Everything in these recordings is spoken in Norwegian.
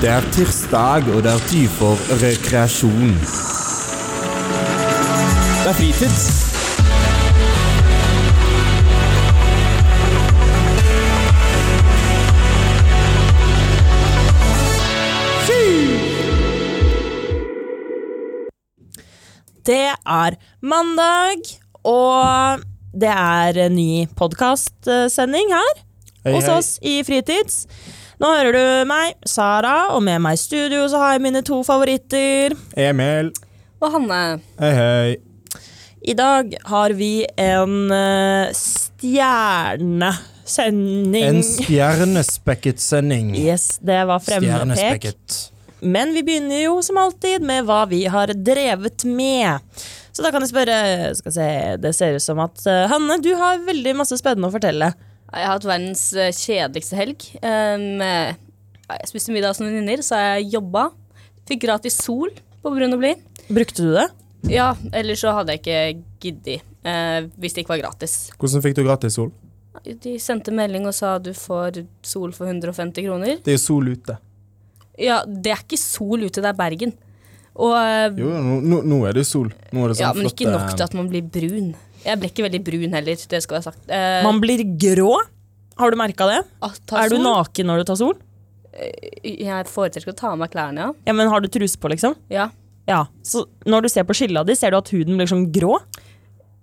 Det er tirsdag, og det er tid for rekreasjon. Det er fritids. Det er mandag, og det er en ny podkastsending her Hei, hos hei. oss i Fritids. Nå hører du meg, Sara, og med meg i studio så har jeg mine to favoritter. Emil. Og Hanne. Hei, hei. I dag har vi en uh, stjernesending. En stjernespekket sending. Yes, det var fremmedpek. Men vi begynner jo som alltid med hva vi har drevet med. Så da kan jeg spørre skal se, Det ser ut som at eh, Hanne, du har veldig masse spennende å fortelle. Jeg har hatt verdens eh, kjedeligste helg. Um, eh, jeg spiste middag hos noen venninner, så jeg jobba. Fikk gratis sol på Brun og Blid. Brukte du det? Ja, ellers så hadde jeg ikke giddet. eh, hvis det ikke var gratis. Hvordan fikk du gratis sol? De sendte melding og sa du får sol for 150 kroner. Det er sol ute. Ja, det er ikke sol ute, det er Bergen. Og Jo, nå, nå, er det sol. Nå er det sånn Ja, men ikke nok til at man blir brun. Jeg ble ikke veldig brun heller, det skal være sagt. Eh, Man blir grå. Har du merka det? ah, Er du naken når du tar sol? Jeg foretrekker å ta av meg klærne, ja. Ja, men Har du truse på, liksom? ja. Ja. Så når du ser på skilla di, ser du at huden blir sånn grå?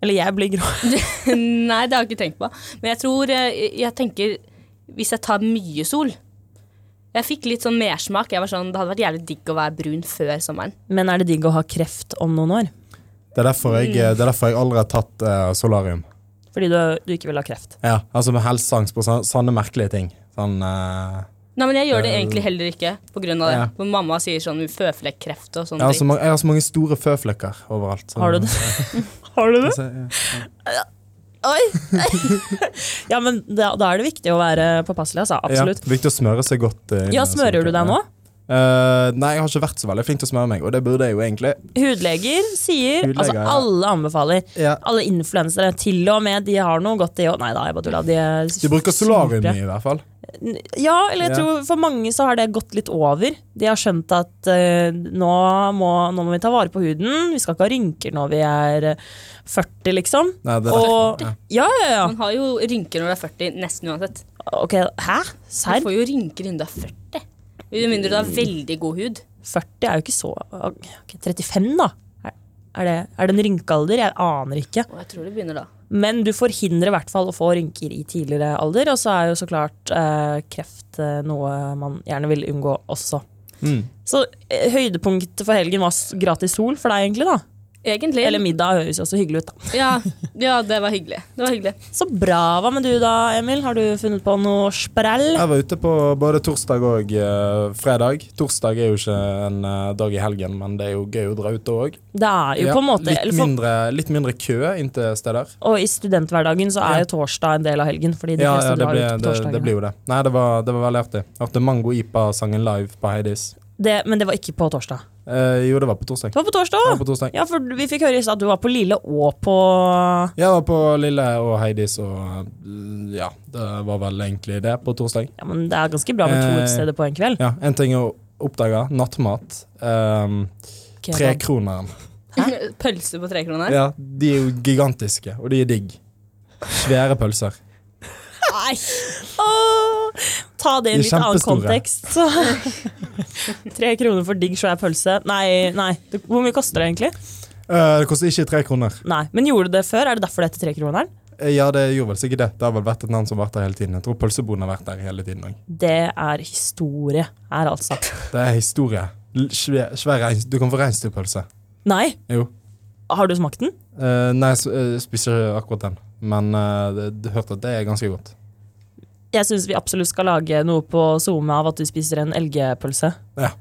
Eller jeg blir grå. Nei, det har jeg ikke tenkt på. Men jeg tror Jeg, jeg tenker Hvis jeg tar mye sol Jeg fikk litt sånn mersmak. Jeg var sånn, Det hadde vært jævlig digg å være brun før sommeren. Men er det digg å ha kreft om noen år? Det er derfor jeg, det er derfor jeg aldri har tatt uh, solarium. Fordi du, du ikke vil ha kreft. Ja, altså med helseangst på sånne, sånne merkelige ting. Sånn uh, Nei, men jeg gjør det Eh, egentlig heller ikke av det. ja. For mamma sier sånn føflekkreft og jeg, sånne har så ting. jeg har så mange store føflekker overalt. så- Har du det? Har du det? Altså, ja. Oi! ja, men da, da er det viktig å være påpasselig, altså. Absolutt. Ja, viktig å smøre seg godt. Uh, Ja, smører du deg nå? Eh, nei, jeg har ikke vært så veldig flink til å smøre meg, og det burde jeg jo egentlig. Hudleger sier Hudleger, Altså, ja. alle anbefaler. Ja. Alle influensere, til og med, de har noe godt, de òg. Nei da, jeg bare tulla. De, er De bruker solarium mye, i hvert fall. Ja, eller jeg Ja. tror for mange så har det gått litt over. De har skjønt at uh, nå, må, nå må vi ta vare på huden. Vi skal ikke ha rynker når vi er eh, 40, liksom. Nei, det er Og derfor, ja, ja. ja. Man har jo rynker når du er 40, nesten uansett. Ok, hæ? Du får jo rynker innen du er 40. Med mindre du har veldig god hud. 40 er jo ikke så ok, 35, da? Er, er, det, er det en rynkealder? Jeg aner ikke. Og jeg tror det begynner da. Men du forhindrer i hvert fall å få rynker i tidligere alder, og så er jo så klart eh, kreft eh, noe man gjerne vil unngå også. Mm. Så eh, høydepunktet for helgen var gratis sol for deg, egentlig, da. Egentlig. Eller middag høres også hyggelig ut, da. ja, ja, det var. Det var hyggelig. Så bra. Hva med du da, Emil? Har du funnet på noe sprell? Jeg var ute på både torsdag og uh, fredag. Torsdag er jo ikke en uh, dag i helgen, men det er jo gøy å dra ut da òg. Det er jo på en måte litt, eller for, mindre, litt mindre kø inntil steder. Og i studenthverdagen så er Ja. jo torsdag en del av helgen, fordi de Ja, fleste ja det, drar ble, ut på det, torsdagen. det blir jo det. Nei, det var, det var veldig artig. Jeg hørte Mango Ipa-sangen live på Heidis. Det, men det var ikke på torsdag. Eh, jo, det var på torsdag. Det var på torsdag! Det var på torsdag. Ja, for vi fikk høre i stad at du var på Lille og på Jeg var på Lille og Heidis, og ja, det var vel egentlig det på torsdag. Ja, men det er ganske bra med to Eh, på en kveld. Ja, En ting å oppdage. Nattmat. Um, Kebab. Trekroneren. Pølser på trekroner. Ja, de er jo gigantiske, og de er digg. Svære pølser. Nei! Åh, ta det i en er litt annen kontekst. Så. Tre kroner for digg svær pølse. Nei, nei. Hvor mye koster det egentlig? Uh, det koster ikke tre kroner. Nei, Men gjorde det det før? Er det derfor det heter Trekroneren? Eh, Ja, det gjorde vel sikkert det. Det har vel vært et navn som har vært der hele tiden. Jeg tror pølseboden har vært der hele tiden òg. Det er historie her, altså. Det er historie. Svær, svær reins, du kan få reinsdyrpølse. Nei, Jo. har du smakt den? Uh, nei, jeg spiser ikke akkurat den, men uh, du hørte at det er ganske godt. Jeg syns vi absolutt skal lage noe på SoMe av at du spiser en elgpølse. Ja.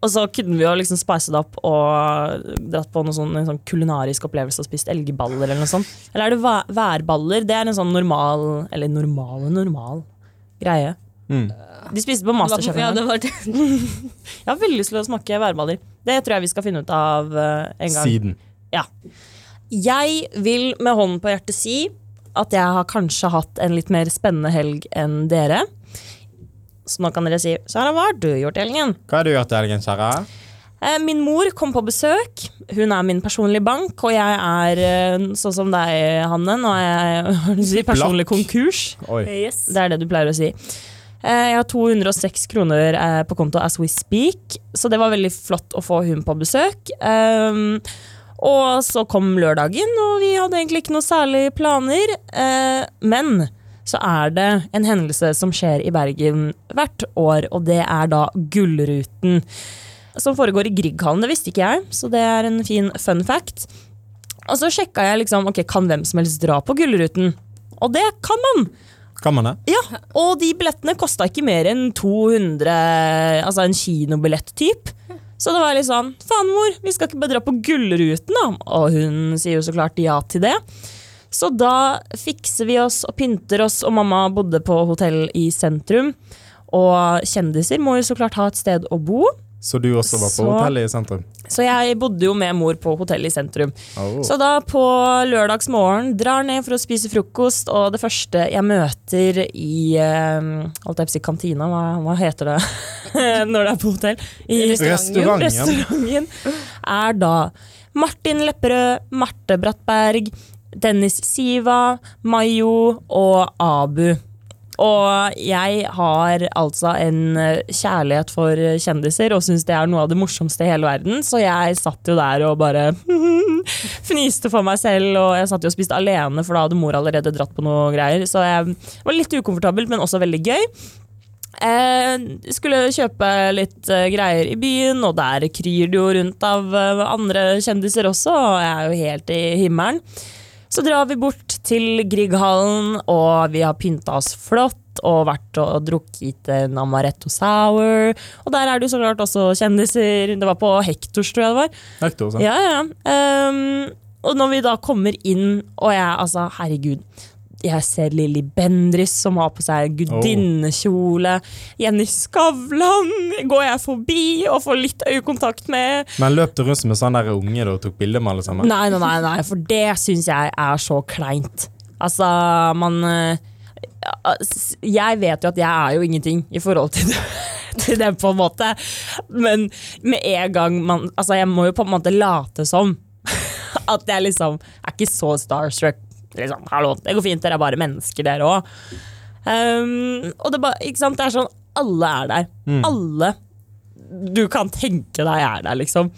Og så kunne vi jo liksom spice det opp og dratt på noe sånn, en sånn kulinarisk opplevelse og spist elgballer eller noe sånt. Eller er det væ- værballer? Det er en sånn normal Eller normal og normal greie. Mm. De spiste på Masterchef. Ja. Jeg har veldig lyst til å smake værballer. Det tror jeg vi skal finne ut av eh, en gang. Siden. Jeg vil med hånden på hjertet si at jeg har kanskje hatt en litt mer spennende helg enn dere. Så nå kan dere si Sara, hva har du gjort i helgen? Hva har du gjort i helgen, Sara? Eh, Min mor kom på besøk. Hun er min personlige bank, og jeg er eh, sånn som deg, Hanne. Nå er jeg personlig Blakk. konkurs. Oi. Yes. Det er det du pleier å si. Eh, Jeg har 206 kroner på konto as we speak, så det var veldig flott å få hun på besøk. Og så kom lørdagen, og vi hadde egentlig ikke noe særlig planer. Eh, Men så er det en hendelse som skjer i Bergen hvert år, og det er da Gullruten. Som foregår i Grieghallen, det visste ikke jeg, så det er en fin fun fact. Og så sjekka jeg liksom, ok, kan hvem som helst dra på Gullruten? Og det kan man! Kan man det? Ja, og de billettene kosta ikke mer enn 200 Altså en kinobillett-typ. Så det var litt sånn Faen, mor, vi skal ikke bare dra på Gullruten, da? Og hun sier jo så klart ja til det. Så da fikser vi oss og pynter oss, og mamma bodde på hotell i sentrum. Og kjendiser må jo så klart ha et sted å bo, Så du også var på Så- hotellet i sentrum? så jeg bodde jo med mor på hotellet i sentrum. Oh. Så da på lørdagsmorgen drar ned for å spise frokost, og det første jeg møter i Holdt jeg på å si kantina, hva, hva heter det når det er på hotell? I Restauranten. restauranten er da Martin Lepperød, Marte Brattberg, Dennis Siva, Mayo og Abu. Og jeg har altså en eh, kjærlighet for kjendiser og syns det er noe av det morsomste i hele verden, så jeg satt jo der og bare fniste for meg selv, og jeg satt jo og spiste alene, for da hadde mor allerede dratt på noe greier. Så jeg var litt ukomfortabelt, men også veldig gøy. Eh, skulle kjøpe litt eh, greier i byen, og der kryr det jo rundt av andre kjendiser også, og jeg er jo helt i himmelen. Så drar vi bort til Grieghallen, og vi har pynta oss flott og vært og drukket en amaretto sour. Og der er det jo så klart også kjendiser. Det var på Hektors, tror jeg det var. Hector, ja. Ja, ja. Um, og når vi da kommer inn, og jeg altså, herregud jeg ser Lilly Bendriss som har på seg gudinnekjole. Jenny Skavlan går jeg forbi og får litt øyekontakt med. Men løp du rundt en sånn der unge og tok bilde med alle sammen? Nei, nei, nei, nei for det syns jeg er så kleint. Altså, man eh, Jeg vet jo at jeg er jo ingenting i forhold til det, til det på en måte. Men med en gang man Altså, jeg må jo på en måte late som at jeg liksom er ikke så starstruck. Liksom, hallo, det går fint, dere er bare mennesker, dere òg. Um, og det, sant? det er sånn Alle er der. Alle du kan tenke deg er der, liksom.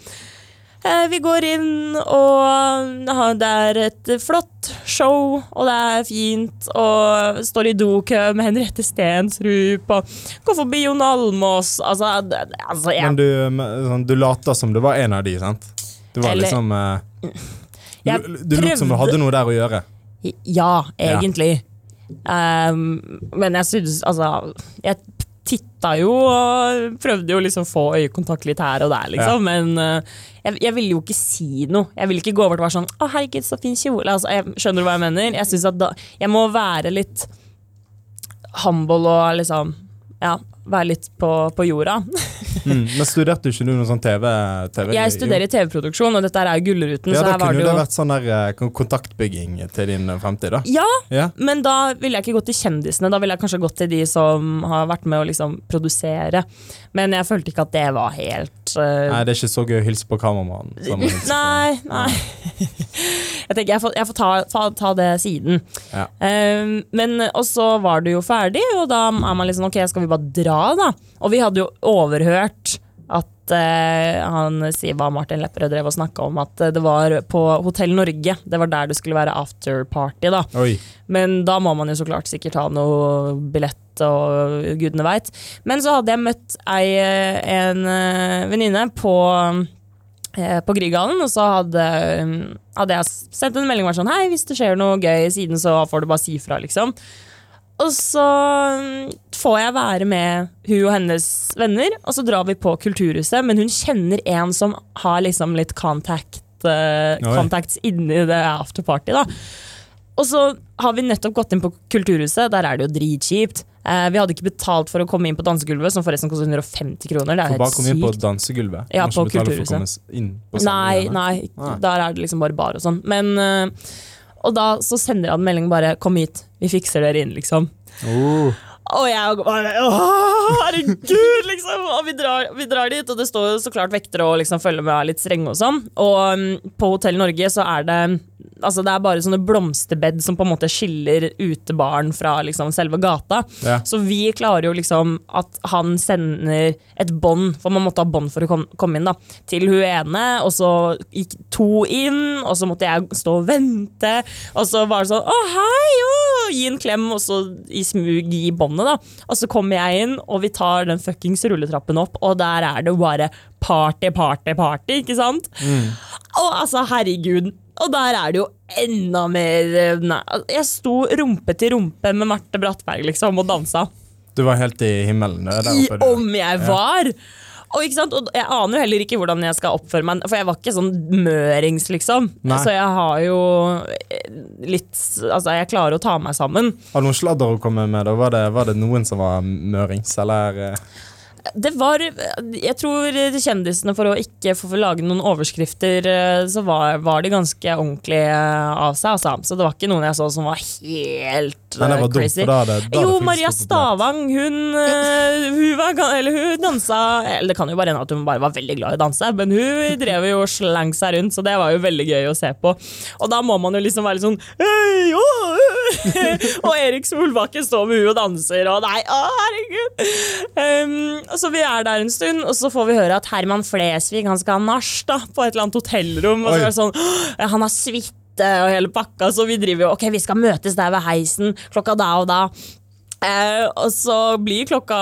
Uh, Vi går inn, og det er et flott show, og det er fint. Og står i dokø med Henriette Stensrup, og går forbi Jon Almås. Altså, det, altså jeg, Men du, sånn, du later som du var en av de, sant? Du var Eller- liksom uh... Jeg Du, du lot som du hadde noe der å gjøre. Ja, egentlig. Um, men jeg synes Altså, jeg titta jo og prøvde jo liksom å få øyekontakt litt her og der, liksom. Men uh, jeg, jeg ville jo ikke si noe. Jeg ville ikke gå over til å være sånn 'Å, herregud, så fin kjole'. Altså, jeg, skjønner du hva jeg mener? Jeg synes at da, jeg må være litt humble og liksom Ja, være litt på, på jorda. Mm. Men studerte ikke du noe sånn TV? TV Jeg studerer TV-produksjon, og dette er Gullruten, Ja, Da kunne det det jo vært sånn der eh, kontaktbygging til din eh, fremtid, da. Ja, Ja. Men da ville jeg ikke gått til kjendisene, da ville jeg kanskje gått til de som har vært med å liksom produsere. Men jeg følte ikke at det var helt uh... Nei, det er ikke så gøy å hilse på kameramannen. Nei, nei. jeg tenker jeg får, jeg får ta, ta, ta det siden. Ja. Eh, men og så var det jo ferdig, og da er man liksom ok, skal vi bare dra, da? Og vi hadde jo overhørt at uh, han Siva Martin Lepperød drev og snakka om at det var på Hotell Norge. Det var der det skulle være afterparty, da. Oi. Men da må man jo så klart sikkert ha noe billett og gudene veit. Men så hadde jeg møtt ei, eh, en eh, venninne på eh, på Grieghallen, og så hadde, hadde jeg sendt en melding og vært sånn Hei, hvis det skjer noe gøy siden, så får du bare si fra, liksom. Og så mm, får jeg være med hun og hennes venner, og så drar vi på Kulturhuset, men hun kjenner en som har liksom litt contact, uh, contacts inni det afterparty, da. Og så har vi nettopp gått inn på Kulturhuset, der er det jo dritkjipt. Eh, vi hadde ikke betalt for å komme inn på dansegulvet, som forresten koster 150 kroner. Det er jo bare helt komme inn på dansegulvet. Ja, på for Kulturhuset. komme inn på Nei, nei, Nei. der er det liksom bare bar og sånn. Men eh, Og da så sender han melding bare 'kom hit, vi fikser dere inn', liksom. Oh. Og jeg bare herregud, liksom! Og vi drar, vi drar dit, og det står jo så klart vektere og liksom følger med og er litt strenge og sånn. Og um, på Hotell Norge så er det Altså det er bare sånne blomsterbed som på en måte skiller utebaren fra liksom selve gata. Ja. Så vi klarer jo liksom at han sender et bånd, for man måtte ha bånd for å komme inn, da, til hun ene, og så gikk to inn, og så måtte jeg stå og vente, og så var det sånn å hei, å, gi en klem, og så i smug gi båndet, da. Og så kommer jeg inn, og vi tar den fuckings rulletrappen opp, og der er det bare party, party, party, ikke sant? Og altså, herregud. Og der er det jo enda mer eh, nei, Jeg sto rumpe til rumpe med Marte Brattberg liksom og dansa. Du var helt i himmelen. er der oppe, I, om jeg var! Og, ikke sant? og jeg aner jo heller ikke hvordan jeg skal oppføre meg, for jeg var ikke sånn mørings, liksom. Nei. Så jeg har jo eh, litt Altså, jeg klarer å ta meg sammen. Har du noe sladder å komme med? da? Var det, var det noen som var mørings, eller? Eh? Det var Jeg tror kjendisene, for å ikke få lage noen overskrifter, eh, så var, var de ganske ordentlige av seg, altså. Så det var ikke noen jeg så som var helt Nei, eh, var dumt, crazy. da det, da Jo, Maria. Stavang, hun, eh, hun, var, eller hun dansa Eller det kan jo bare hende at hun bare var veldig glad i å danse, men hun drev jo og slang seg rundt, så det var jo veldig gøy å se på. Og da må man jo liksom være litt sånn Hei, oh. Og Erik Solbakken står med huet og danser, og nei, å herregud! Um, og så vi er der en stund, og så får vi høre at Herman Flesvig han skal ha nach da, på et eller annet hotellrom. Og så er det sånn, han har suite og hele pakka, så vi driver jo Ok, vi skal møtes der ved heisen klokka da og da. Eh, og så blir klokka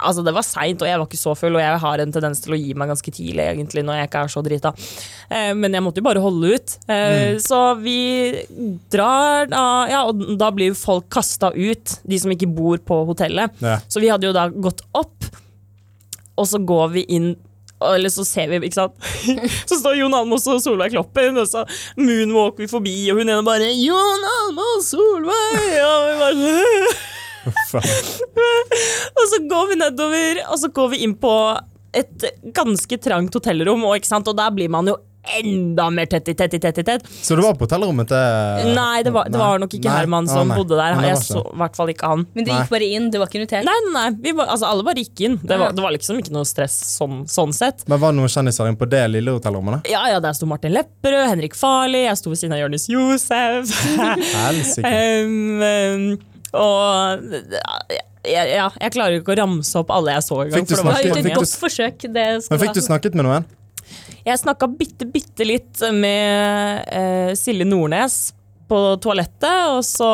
Altså, det var seint, og jeg var ikke så full, og jeg har en tendens til å gi meg ganske tidlig, egentlig, når jeg ikke er så drita. Eh, men jeg måtte jo bare holde ut. Eh, Så vi drar da, ja, og da blir folk kasta ut, de som ikke bor på hotellet. Ja. Så vi hadde jo da gått opp, og så går vi inn eller så ser vi, ikke sant Så står Jon Almaas og Solveig Kloppen, og så moonwalker vi forbi, og hun ene bare 'Jon Almaas, Solveig!' Og vi bare. og så går vi nedover, og så går vi inn på et ganske trangt hotellrom, og, ikke sant? og der blir man jo enda mer tett i tett i tett i tett. Så du var på hotellrommet til Nei, det var, det var nok ikke Nei. Herman som ah, bodde der. Jeg så i hvert fall ikke han. Men du gikk bare inn, du var ikke invitert? Nei, nei, nei. Vi var, altså, alle bare gikk inn. Det var, det var liksom ikke noe stress sånn, sånn sett. Men Var det noen kjendiser inne på det lille hotellrommet? da? Ja, ja, der sto Martin Lepperød, Henrik Farley, jeg sto ved siden av Jonis Josef. Um, um, og ja, ja, jeg klarer ikke å ramse opp alle jeg så engang. Fikk du for det var et godt forsøk. Men Fikk du snakket med noen? Jeg snakka bitte, bitte litt med uh, Silje Nordnes på toalettet, og så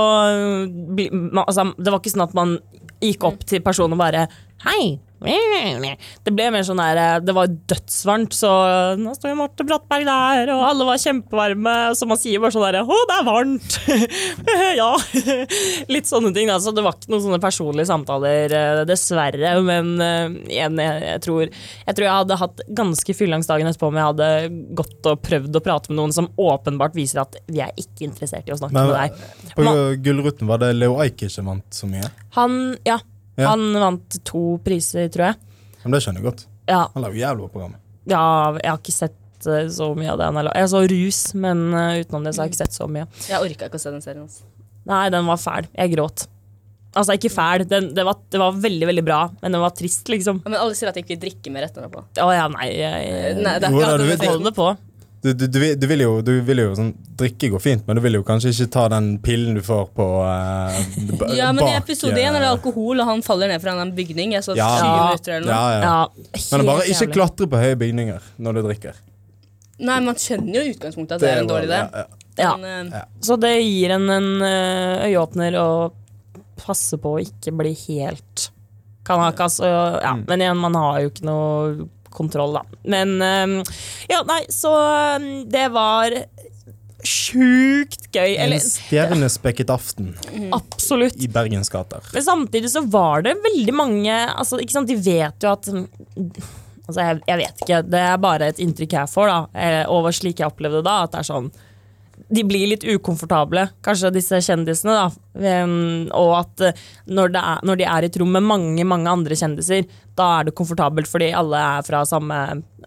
altså, Det var ikke sånn at man gikk opp til personen og bare Hei! Det ble mer sånn der eh, Det var dødsvarmt, så nå står jo Marte Brattberg der, og alle var kjempevarme, så man sier bare sånn derre Å, det er varmt! ja. Litt sånne ting, da. Så det var ikke noen sånne personlige samtaler, eh, dessverre. Men eh, igjen, jeg, jeg, tror, jeg tror jeg hadde hatt ganske fylleangst dagen etterpå om jeg hadde gått og prøvd å prate med noen som åpenbart viser at vi er ikke interessert i å snakke Men- med deg. På Gullruten var det Leo Ajkic som vant så mye? Han, ja, Ja. han vant to priser, tror jeg. Men det skjønner jeg godt. Ja, Han lager jævlig bra program. ja jeg har ikke sett eh, så mye av det han har. Jeg så Rus, men eh, utenom det så har jeg ikke sett så mye. Jeg orka ikke å se den serien. hans. Nei, den var fæl. Jeg gråt. Altså, ikke fæl, den, det, var, det var veldig, veldig bra, men den var trist, liksom. Ja, Men alle sier at jeg ikke vil drikke mer etterpå. Å ja, nei, jeg, Nei, det er ikke da, du akkurat vet- det. Det. Du, du, du, vil- du vil jo, du vil jo sånn, Drikke går fint, men du vil jo kanskje ikke ta den pillen du får på eh, Ja, men i episode eh, én er det alkohol, og han faller ned fra en bygning. Jeg så Ja. 20 Ja. minutter eller noe. Ja, ja. Ja, Men bare ikke jævlig. klatre på høye bygninger når du drikker. Nei, man skjønner jo i utgangspunktet at det er en dårlig idé. ja, ja. Ja. Men, eh, Ja. Så det gir en en eh, øyeåpner å passe på å ikke bli helt kanakas. Og, ja. Mm. Men igjen, man har jo ikke noe kontroll, da. Men eh, ja, nei, så eh, det var sjukt gøy. En Eller stjernespekket aften absolutt. i Bergens gater. Men samtidig så var det veldig mange altså, ikke sant, De vet jo at Altså, jeg, jeg vet ikke. Det er bare et inntrykk jeg får, da. over Og slik jeg opplevde det da. At det er sånn De blir litt ukomfortable, kanskje disse kjendisene, da. Og at eh, når, det er, når de er i et rom med mange, mange andre kjendiser, da er det komfortabelt fordi alle er fra samme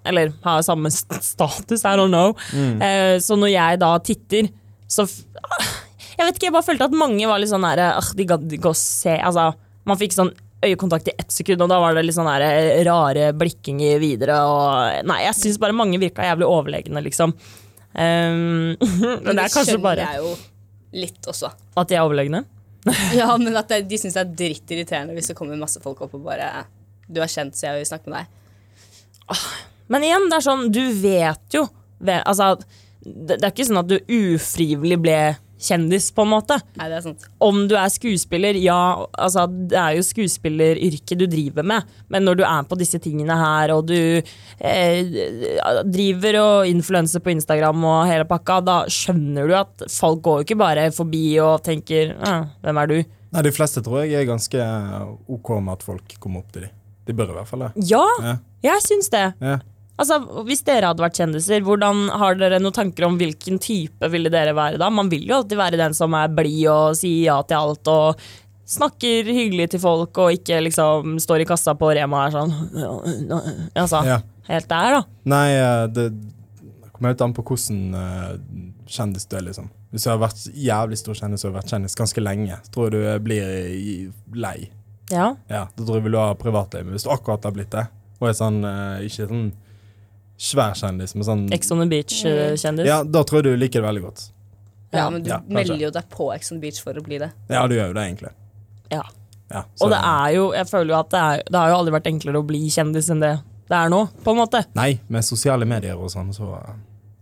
Eller har samme status, I don't know. Eh, så når jeg da titter, så jeg vet ikke, jeg bare følte at mange var litt sånn der De gadd ikke å se Altså, man fikk sånn øyekontakt i ett sekund, og da var det litt sånn eh, rare blikkinger videre. Og, nei, jeg syns bare mange virka jævlig overlegne, liksom. Um, men det er kanskje skjønner bare jeg jo litt også. at de er overlegne. Ja, men at de syns det er drittirriterende hvis det kommer masse folk opp og bare Du er kjent, så jeg vil snakke med deg. Men igjen, det er sånn, du vet jo Altså, det er ikke sånn at du ufrivillig ble kjendis, på en måte. Nei, det er sant. Om du er skuespiller, ja, altså det er jo skuespilleryrket du driver med, men når du er på disse tingene her, og du eh, driver og influenser på Instagram og hele pakka, da skjønner du at folk går jo ikke bare forbi og tenker eh, 'hvem er du'? Nei, De fleste tror jeg er ganske OK med at folk kommer opp til dem. De bør i hvert fall det. Ja, Ja. jeg syns det. Ja. Altså, Hvis dere hadde vært kjendiser, hvordan har dere noen tanker om hvilken type ville dere være da? Man vil jo alltid være den som er blid og sier ja til alt og snakker hyggelig til folk og ikke liksom står i kassa på Rema og er sånn Altså, Ja. helt der, da. Nei, eh, det kommer helt an på hvordan eh, kjendis du er, liksom. Hvis du har vært jævlig stor kjendis og vært kjendis ganske lenge, tror jeg du blir lei. Ja. Ja, Da tror jeg vil du ha privatliv. Men hvis du akkurat har blitt det, og er sånn eh, ikke sånn svær kjendis, Med sånn Ex on the Beach-kjendis. Ja, da tror jeg du liker det veldig godt. Ja, men du Ja, melder jo deg på Ex on the Beach for å bli det. Ja, du gjør jo det, egentlig. Ja. Ja, Og det er jo, jeg føler jo at det, er, det har jo aldri vært enklere å bli kjendis enn det det er nå, på en måte. Nei, med sosiale medier og sånn, så eh,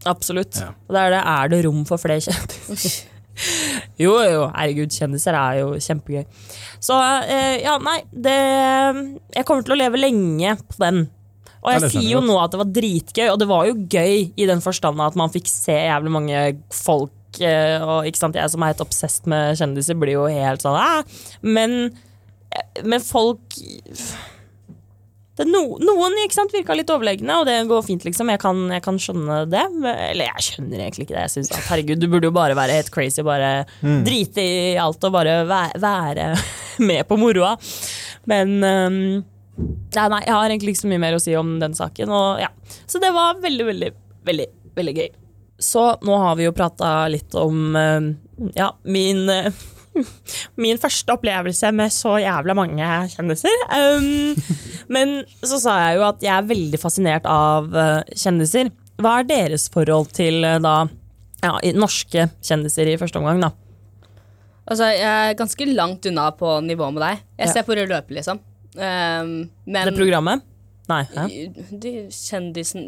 Absolutt. Ja. Og det er det, er det rom for flere kjendiser? jo, jo, herregud, kjendiser er jo kjempegøy. Så eh, ja, nei, det Jeg kommer til å leve lenge på den. Og jeg sier jo nå at det var dritgøy, og det var jo gøy i den forstand at man fikk se jævlig mange folk eh, og ikke sant, jeg som er helt obsessed med kjendiser, blir jo helt sånn Æh! Men, eh, men folk det no, noen ikke sant, virka litt overlegne, og det går fint, liksom. Jeg kan, jeg kan skjønne det. Eller jeg skjønner egentlig ikke det. Jeg synes at herregud, Du burde jo bare være helt crazy, bare drite i alt og bare være, være med på moroa. Men um, nei, nei, jeg har egentlig ikke så mye mer å si om den saken. Og, ja. Så det var veldig, veldig, veldig, veldig gøy. Så nå har vi jo prata litt om um, ja, min uh, Min første opplevelse med så jævla mange kjendiser. Um, men så sa jeg jo at jeg er veldig fascinert av uh, kjendiser. Hva er deres forhold til da ja, norske kjendiser i første omgang, da? Altså, jeg er ganske langt unna på nivå med deg. Jeg Ja. ser på rød løper, liksom. Um, men Det programmet? Nei. Hæ? de kjendisen,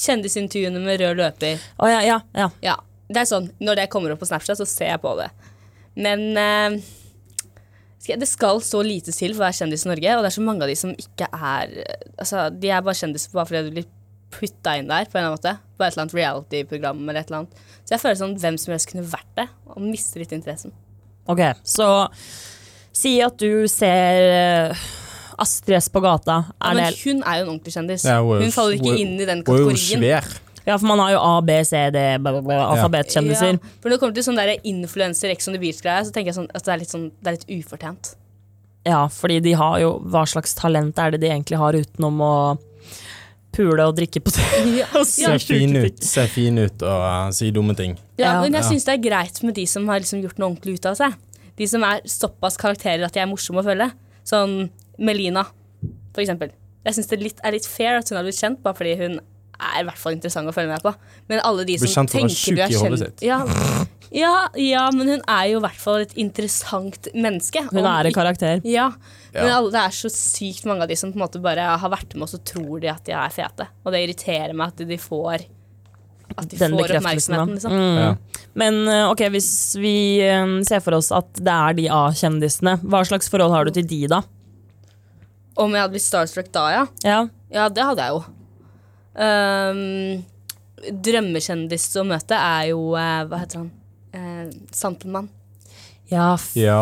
kjendisintervjuene med rød løper Oh, ja, ja, ja. Ja, det er sånn, Når det kommer opp på Snapchat, så ser jeg på det. Men uh, det skal så lite til for å være kjendis i Norge, og det er så mange av de som ikke er Altså, De er bare kjendiser bare fordi de blir putta inn der på en eller annen måte. På et eller annet reality-program eller et eller annet. Så jeg føler sånn hvem som helst kunne vært det, og mister litt interessen. Ok, så si at du ser uh, Astrid S på gata. Ja, Er men hun er jo en ordentlig kjendis. Ja, hun hun faller ikke inn i den Hun er jo kategorien. svær. ja, for man har jo A, B, C, D, alfabetkjendiser. Ja, for når det kommer til sånn der influencer Ex on the Beach-greie, så tenker jeg sånn at det er litt, sånn, det er litt ufortjent. Ja, fordi de har jo Hva slags talent er det de egentlig har utenom å pule og drikke på Ja, Se se fin ut, se fin ut og uh, si dumme ting. Ja, Ja. men jeg Ja. syns det er greit med de som har liksom gjort noe ordentlig ut av seg. De som er såpass karakterer at de er morsomme å følge. Sånn Melina, for eksempel. Jeg syns det er litt, er litt fair at hun har blitt kjent, bare fordi hun er i hvert fall interessant å følge med på. Men alle de som tenker du er kjent sitt. ja, ja, ja, men hun er jo i hvert fall et interessant menneske. Hun er en karakter. Ja, men alle, det er så sykt mange av de som på en måte bare har vært med, og så tror de at de er fete. Og det irriterer meg at de får At de Den får oppmerksomheten, liksom. Mm. Ja. Men eh, ok, hvis vi eh, ser for oss at det er de A-kjendisene, hva slags forhold har du til de, da? Om jeg hadde blitt starstruck da, ja. Ja, Ja, det hadde jeg jo. Um, drømmekjendis å møte er jo eh, Hva heter han? Uh, Santelmann. ja f Ja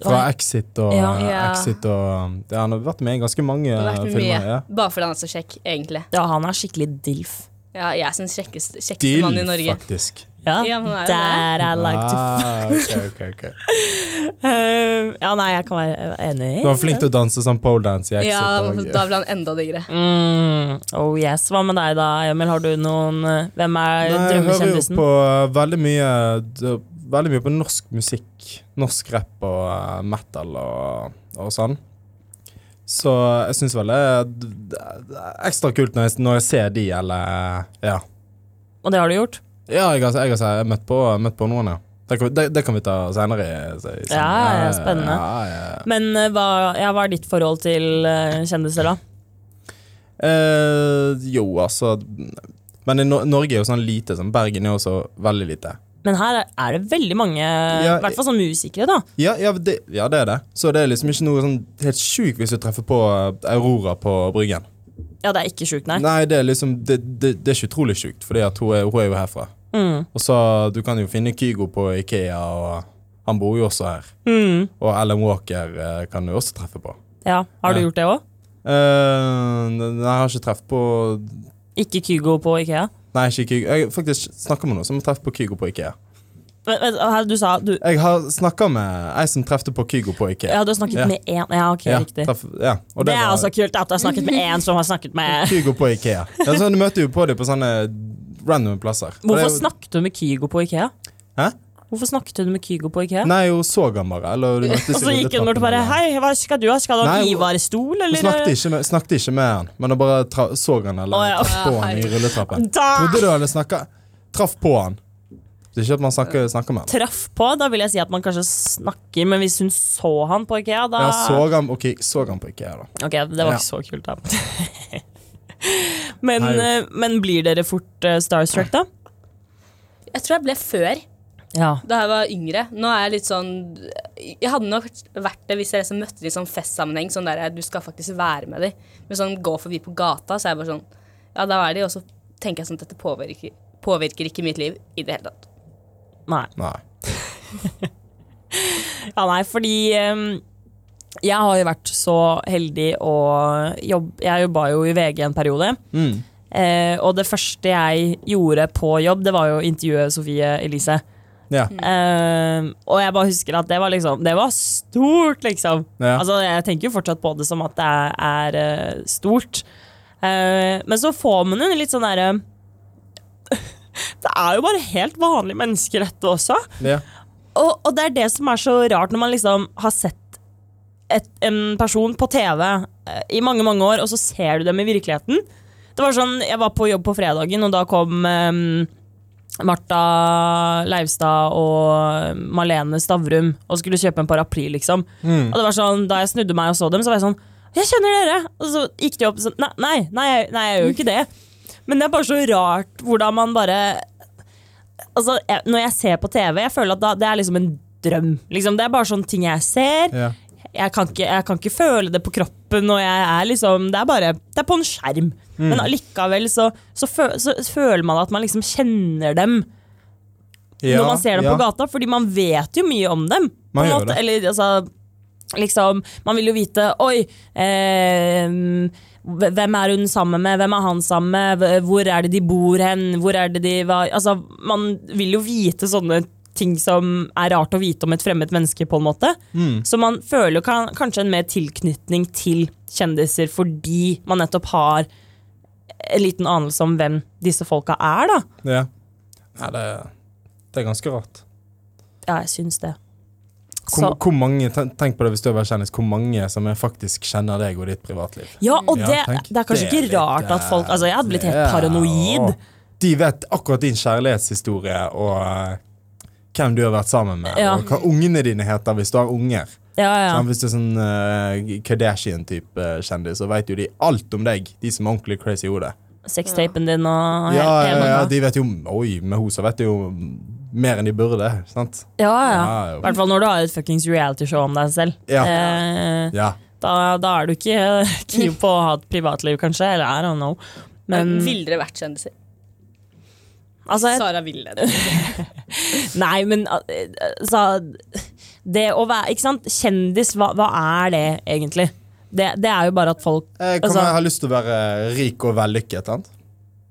Fra Exit og Ja. Ja. Exit og ja, Han har vært med i ganske mange filmer. mye. Ja. Bare fordi han er så kjekk, egentlig. ja, han er skikkelig dilf. Ja, jeg syns kjekkeste, kjekkeste mann i Norge. faktisk. Ja, der er I like to Ah, ok. Eh, Ja, nei, jeg kan være enig. Du var flink til å danse sånn poledance i Exit. Ja, Da ble han enda diggere. Mm, oh yes. Hva med deg da, Emil? Har du noen eh, Hvem er Nei, jeg hører jo på uh, veldig mye Veldig mye på norsk musikk Norsk rap og eh, metal og, og sånn. Så jeg syns vel det er ekstra kult når jeg, når jeg ser de, eller eh, Ja. Og det har du gjort? Ja, jeg jeg jeg har møtt, på, møtt på noen, ja. Det kan, det, det kan vi ta senere. Ja, ja, spennende. Ja, ja, ja. Men eh, hva, hva er ditt forhold til eh, kjendiser, da? Eh, jo, altså Men i Nor Norge er jo sånn lite. Sånn Bergen er også veldig lite. Men her er- det veldig mange, i hvert fall sånn musikere, da. Ja, ja, det, ja, det er det. Så det er liksom ikke noe sånn helt sjukt hvis du treffer på eh, Aurora på Bryggen. Ja, det er ikke sjukt, nei. Nei, det er liksom Det, er ikke utrolig sjukt, Fordi hun hun er jo herfra. Mm. Og så Du kan jo finne Kygo på Ikea, og han bor jo også her. Mm. Og Ellen Walker eh, kan du også treffe på. Ja, Har du Ja. gjort det òg? Uh, nei, jeg har ikke treff på Ikke Kygo på Ikea? Nei, ikke Kygo. Jeg faktisk snakka med noen som har treff på Kygo på Ikea. Her, du sa du, Jeg har snakka med ei som trefte på Kygo på Ikea. Ja, du har snakket Ja. med én. Ja, ok, Ja, riktig. treff, ja. Og Det er var- altså kult at du har snakket med én som har snakket med Kygo på Ikea. Ja, så du møter jo på dem på sånne random plasser. Er Hvorfor snakket du med Kygo på Ikea? Hæ? Hvorfor snakket du med Kygo på Ikea? Nei, hun så han bare. Eller Og så gikk hun bort og bare Hei, hva skal du ha? Skal du ha Ivar-stol, Hun snakket ikke, med, snakket ikke med han, men hun bare så han eller oh, ja. traff han i rulletrappen. Da Trodde du hadde snakka Traff på han. Det er ikke at man snakker, snakker med han. traff på, da vil jeg si at man kanskje snakker, men hvis hun så han på Ikea, da Ja, så han, ok, så han på Ikea, da. Ok, det var Ja. ikke så kult, da. men, Nei, eh, men blir dere fort eh, starstruck, da? Jeg tror jeg ble før, Ja. da jeg var yngre. Nå er jeg litt sånn Jeg hadde nok vært det hvis jeg liksom møtte dem i sånn festsammenheng. Sånn der, du skal faktisk være med dem. Men sånn gå forbi på gata, så er jeg bare sånn Ja, da er de, og så tenker jeg sånn at dette påvirker, påvirker ikke mitt liv i det hele tatt. Nei. Nei. Ja, nei, fordi ehm, jeg har jo vært så heldig å jobbe Jeg jobba jo i VG en periode. Mm. Eh, og det første jeg gjorde på jobb, det var jo å intervjue Sofie Elise. Ja. Eh, og jeg bare husker at det var liksom Det var stort, liksom. Ja. Altså, jeg tenker jo fortsatt på det som at det er, er eh, stort. Eh, men så får man jo litt sånn derre Det er jo bare helt vanlige mennesker, dette også. ja. Og, og det er det som er så rart, når man liksom har sett et, en person på TV eh, i mange, mange år, og så ser du dem i virkeligheten. Det var sånn, Jeg var på jobb på fredagen, og da kom um, Martha Leivstad og Malene Stavrum og skulle kjøpe en paraply, liksom. Mm. Og det var sånn, Da jeg snudde meg og så dem, så var jeg sånn Jeg kjenner dere! Og så gikk de opp sånn Nei, nei, nei, nei jeg gjør jo ikke det. Men det er bare så rart hvordan man bare Altså, jeg, Når jeg ser på TV, jeg føler at da, det er liksom en drøm. Liksom, det er bare sånne ting jeg ser. ja. Jeg kan, ikke, jeg kan ikke føle det på kroppen, og jeg er liksom Det er bare Det er på en skjerm. Mm. Men allikevel så, så, fø, så føler man at man liksom kjenner dem ja. når man ser dem ja. på gata, fordi man vet jo mye om dem. Man gjør det. Eller altså Liksom, man vil jo vite Oi, eh, hvem er hun sammen med? Hvem er han sammen med? Hvor er det de bor hen? Hvor er det de hva, Altså, man vil jo vite sånne ting som er rart å vite om et fremmed menneske, på en måte. Mm. Så man føler kan, kanskje en mer tilknytning til kjendiser fordi man nettopp har en liten anelse om hvem disse folka er, da. Ja. ja det, det er ganske rart. Ja, jeg syns det. Hvor, hvor mange, Tenk på det hvis du vært kjendis, hvor mange som er faktisk kjenner deg og ditt privatliv. Ja, og det, ja, det er kanskje det er ikke rart at folk Altså, jeg hadde blitt helt paranoid. og De vet akkurat din kjærlighetshistorie og eh, hvem du har vært sammen med, Ja. og hva ungene dine heter hvis du har unger. Ja, ja. Sånn, hvis du er sånn uh, Kardashian-type eh, kjendis, så vet jo de alt om deg. De som er ordentlig crazy i hodet. Sextapen din og Ja, ja, hele ja, de vet jo Oi, med henne så vet de jo mer enn de burde. Sant? Ja, ja. I hvert fall når du har et fuckings reality-show om deg selv. Ja. Eh, Ja. da, da er du ikke keen på å ha et privatliv, kanskje. Eller I don't know. Men Ville dere vært kjendiser? Altså, jeg, Sara ville det. Nei, men eh, altså Det å være Ikke sant? Kjendis, hva, hva er det egentlig? Det, det er jo bare at folk Jeg altså, jeg har lyst til å være rik og vellykket. Sant?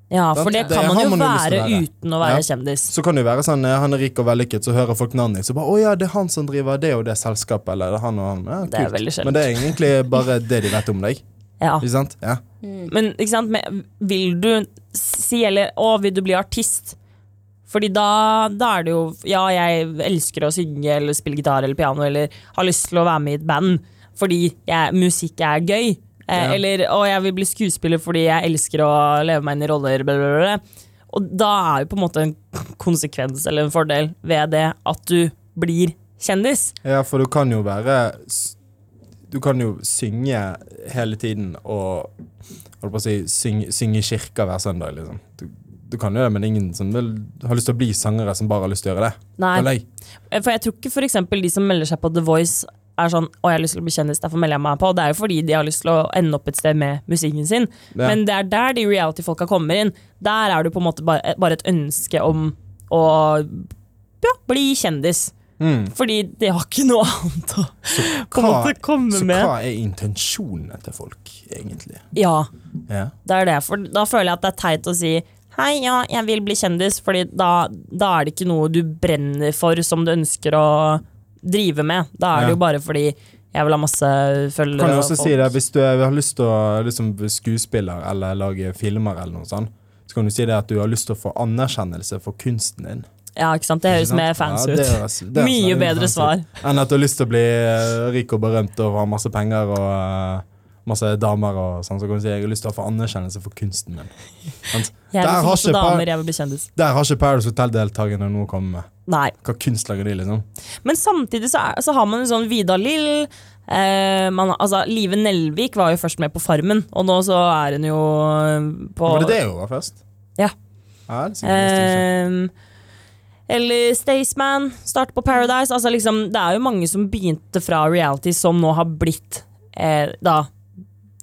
Ja, for det Det kan man jo man være være. uten å være Ja. kjendis. Så kan det jo være sånn eh, han er rik og vellykket, så hører folk navnet ditt, så bare 'Å ja, det er han som driver det og det selskapet', eller det er han og han. Ja, Det er kult. veldig sjeldent. Men det er egentlig bare det de vet om deg. Ja. Ikke sant? Ja. Men ikke sant, men vil du si eller å, vil du bli artist? Fordi da, da er det jo Ja, jeg elsker å synge eller spille gitar eller piano eller har lyst til å være med i et band fordi jeg, musikk er gøy. Eh. Eller å, jeg vil bli skuespiller fordi jeg elsker å leve meg inn i roller. Bla, bla, bla. Og da er jo på en måte en konsekvens eller en fordel ved det at du blir kjendis. Ja, for du kan jo være Du kan jo synge hele tiden og holdt på å si, synge, synge i kirka hver søndag, liksom. Du, du kan jo det, men ingen som vil, har lyst til å bli sangere som bare har lyst til å gjøre det. Nei. For jeg tror ikke eksempel de som melder seg på The Voice er sånn 'Å, jeg har lyst til å bli kjendis, derfor melder jeg meg på'. Det er jo fordi de har lyst til å ende opp et sted med musikken sin. Ja. Men det er der de reality-folka kommer inn. Der er det på en måte bare, bare et ønske om å ja, bli kjendis. Mm. Fordi det har ikke noe annet å på Hva, komme så med. hva er intensjonene til folk, egentlig? Ja, Ja. det er det. For da føler jeg at det er teit å si Hei, ja, jeg vil bli kjendis, Fordi da, da er det ikke noe du brenner for som du ønsker å drive med. Da er det Ja. jo bare fordi jeg vil ha masse følgere. Kan du også si det, Hvis du har lyst til å liksom, skuespiller eller lage filmer, eller noe sånt, så kan du si det at du har lyst til å få anerkjennelse for kunsten din. Ja, ikke sant? Det høres mer fancy Ja, ut. det er, det er, Mye veldig bedre svar. Enn at du har lyst til å bli eh, rik og berømt og ha masse penger og uh, masse damer og sånn. Så kan du si jeg har lyst til å få anerkjennelse for kunsten min. Jeg Der har ikke damer, jeg vil bli kjendis. Der har ikke Paradise Hotel-deltakerne noe å komme med. Nei. Hva kunst lager de, liksom? Men samtidig så, er, så har man en sånn Vidar Lill. Eh, man, altså, Live Nelvik var jo først med på Farmen, og nå så er hun jo eh, på Var det det hun var først? Ja. ja det er sikkert det ikke. Eh, eller Staysman, start på Paradise. Altså liksom, det er jo mange som begynte fra reality, som nå har blitt eh, da